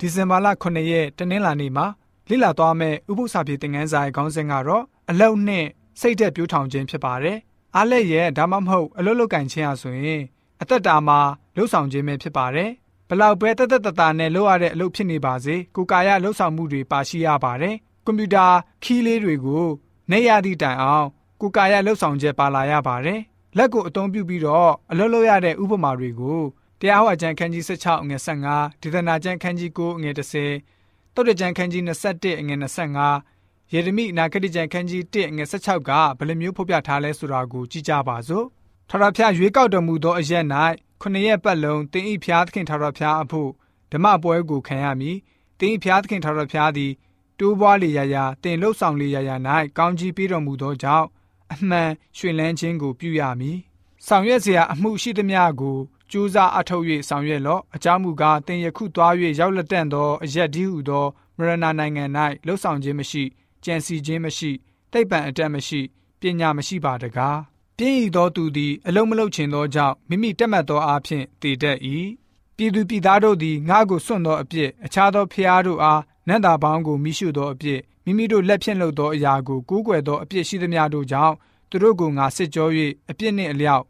ဒီဇင်ဘာလ9ရက်တနင်္လာနေ့မှာလေ့လာသွားမယ့်ဥပုသ္စာပြေသင်ခန်းစာရဲ့ခေါင်းစဉ်ကတော့အလုတ်နဲ့စိတ်သက်ပြိုးထောင်ခြင်းဖြစ်ပါတယ်။အားလက်ရဲ့ဒါမှမဟုတ်အလုတ်လုတ်ကင်ခြင်းဟာဆိုရင်အသက်တာမှာလှုပ်ဆောင်ခြင်းပဲဖြစ်ပါတယ်။ဘလောက်ပဲတက်တက်တတာနဲ့လုပ်ရတဲ့အလုပ်ဖြစ်နေပါစေကိုကာယလှုပ်ဆောင်မှုတွေပါရှိရပါတယ်။ကွန်ပျူတာခီးလေးတွေကိုနေရသည့်တိုင်အောင်ကိုကာယလှုပ်ဆောင်ချက်ပါလာရပါတယ်။လက်ကိုအသုံးပြုပြီးတော့အလုပ်လုပ်ရတဲ့ဥပမာတွေကို တရားဟောအကျမ်းခန်းကြီး16ငွေ15ဒေသနာကျမ်းခန်းကြီး9ငွေ30တုတ်တကျမ်းခန်းကြီး21ငွေ25ယေရမိနာဂတိကျမ်းခန်းကြီး1ငွေ16ကဘယ်လိုမျိုးဖော်ပြထားလဲဆိုတာကိုကြည့်ကြပါစို့ထာဝရဘုရားရွေးကောက်တော်မူသောအရက်၌ခုနှစ်ရက်ပတ်လုံးတင်းဤဘုရားသခင်ထာဝရဘုရားအဖို့ဓမ္မပွဲကိုခံရမည်တင်းဤဘုရားသခင်ထာဝရဘုရားသည်တိုးပွားလေရာရာတင်လှုပ်ဆောင်လေရာရာ၌ကောင်းကြီးပေးတော်မူသောကြောင့်အမှန်ရှင်လန်းခြင်းကိုပြုရမည်ဆောင်ရွက်စရာအမှုရှိသမျှကို ကြိုးစားအထောက်၍ဆောင်ရွက်လော့အကြောင်းမူကားတင်ယခုသွား၍ရောက်လက်တန့်သောအရက်ဒီဟုသောမရဏနိုင်ငံ၌လှုပ်ဆောင်ခြင်းမရှိကြံစီခြင်းမရှိတိတ်ပံအတက်မရှိပညာမရှိပါတကားပြင်းဤသောသူသည်အလုံးမလုံးချင်သောကြောင့်မိမိတက်မှတ်သောအားဖြင့်တည်တတ်၏ပြည်သူပြည်သားတို့သည်ငါ့ကိုစွန့်သောအပြစ်အခြားသောဖျားတို့အားနတ်သားပေါင်းကိုမိရှုသောအပြစ်မိမိတို့လက်ဖြင့်လုပ်သောအရာကိုကူးကွယ်သောအပြစ်ရှိသမျှတို့ကြောင့်သူတို့ကိုငါစစ်ကြော၍အပြစ်နှင့်အလျောက်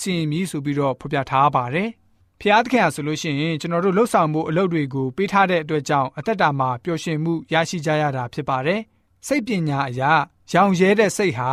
စီရင်မည်ဆိုပြီးတော့ဖော်ပြထားပါတယ်။ဖျားသခင်ဟာဆိုလို့ရှိရင်ကျွန်တော်တို့လှုပ်ဆောင်မှုအလုပ်တွေကိုပေးထားတဲ့အတွက်ကြောင့်အသက်တာမှာပျော်ရွှင်မှုရရှိကြရတာဖြစ်ပါတယ်။စိတ်ပညာအရာရောင်ရဲတဲ့စိတ်ဟာ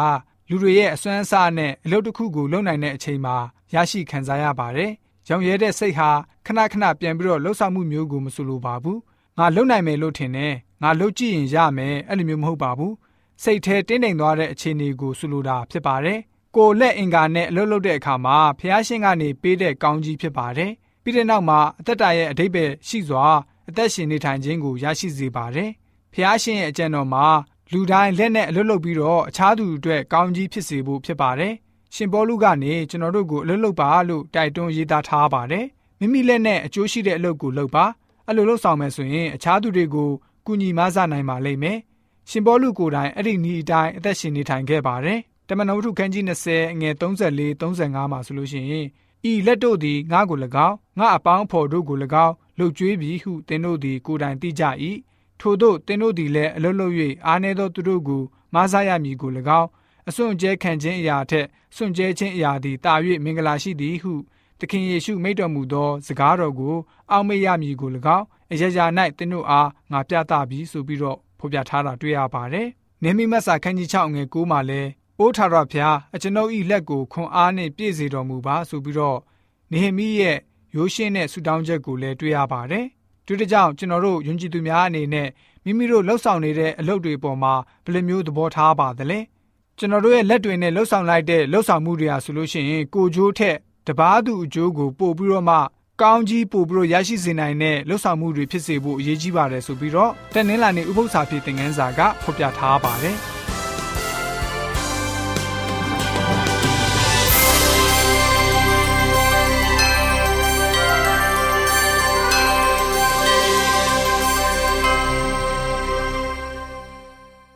လူတွေရဲ့အစွမ်းအစနဲ့အလုပ်တစ်ခုကိုလုပ်နိုင်တဲ့အချိန်မှာရရှိခံစားရပါတယ်။ရောင်ရဲတဲ့စိတ်ဟာခဏခဏပြန်ပြီးတော့လှုပ်ဆောင်မှုမျိုးကိုမဆိုလိုပါဘူး။ငါလုပ်နိုင်မယ်လို့ထင်တယ်။ငါလုပ်ကြည့်ရင်ရမယ်အဲ့လိုမျိုးမဟုတ်ပါဘူး။စိတ်แท้တင်းတိမ်သွားတဲ့အခြေအနေကိုဆိုလိုတာဖြစ်ပါတယ်။ ကိုလက်အင်္ကာနဲ့အလုပ်လုပ်တဲ့အခါမှာဖះရှင်ကနေပေးတဲ့ကောင်းကြီးဖြစ်ပါတယ်။ပြီးတဲ့နောက်မှာအသက်တာရဲ့အဓိပ္ပာယ်ရှိစွာအသက်ရှင်နေထိုင်ခြင်းကိုရရှိစေပါတယ်။ဖះရှင်ရဲ့အကြံတော်မှာလူတိုင်းလက်နဲ့အလုပ်လုပ်ပြီးတော့အခြားသူအတွက်ကောင်းကြီးဖြစ်စေဖို့ဖြစ်ပါတယ်။ရှင်ပေါလုကနေကျွန်တော်တို့ကိုအလုပ်လုပ်ပါလို့တိုက်တွန်းရေးသားထားပါတယ်။မိမိလက်နဲ့အကျိုးရှိတဲ့အလုပ်ကိုလုပ်ပါ။အဲ့လိုလုပ်ဆောင်မယ်ဆိုရင်အခြားသူတွေကိုကူညီမဆနိုင်ပါလိမ့်မယ်။ရှင်ပေါလုကိုယ်တိုင်အဲ့ဒီဤအတိုင်းအသက်ရှင်နေထိုင်ခဲ့ပါတယ်။ တမန်တော်ဝတ္ထုခန်းကြီး20အငယ်34 35မှာဆိုလို့ရှိရင်ဤလက်တို့သည်ငါ့ကို၎င်းငါအပေါင်းအဖော်တို့ကို၎င်းလှုပ်ကြွေးပြီးဟုသင်တို့သည်ကိုယ်တိုင်သိကြ၏ထို့သောသင်တို့သည်လည်းအလွတ်လွတ်၍အားနည်းသောသူတို့ကိုမားစားရမည်ကို၎င်းအစွန့်ကြဲခံခြင်းအရာထက်စွန့်ကြဲခြင်းအရာသည်တာ၍မင်္ဂလာရှိသည်ဟုသခင်ယေရှုမိန့်တော်မူသောစကားတော်ကိုအောက်မေ့ရမည်ကို၎င်းအရရာ၌သင်တို့အားငါပြသပြီးဆိုပြီးတော့ဖော်ပြထားတာတွေ့ရပါတယ်။နေမိမတ်စာခန်းကြီး6ငယ်9မှာလည်း အိုးထာရဖျားအကျွန်ုပ်ဤလက်ကိုခွန်အားနှင့်ပြည့်စေတော်မူပါဆိုပြီးတော့နေဟမိရဲ့ရိုးရှင်းတဲ့ဆုတောင်းချက်ကိုလည်းတွေ့ရပါတယ်။ဒီတကြောင်ကျွန်တော်တို့ယဉ်ကျေးသူများအနေနဲ့မိမိတို့လှုပ်ဆောင်နေတဲ့အလုပ်တွေပေါ်မှာဘယ်လိုမျိုးသဘောထားပါသလဲ။ကျွန်တော်တို့ရဲ့လက်တွေနဲ့လှုပ်ဆောင်လိုက်တဲ့လှုပ်ဆောင်မှုတွေဟာဆိုလို့ရှိရင်ကိုကြိုးထက်တပားသူအကျိုးကိုပို့ပြီးတော့မှကောင်းကြီးပို့ပြီးတော့ရရှိစေနိုင်တဲ့လှုပ်ဆောင်မှုတွေဖြစ်စေဖို့အရေးကြီးပါတယ်ဆိုပြီးတော့တနင်္လာနေ့ဥပုသ္စာဖြစ်တဲ့ငန်းစာကဖော်ပြထားပါတယ်။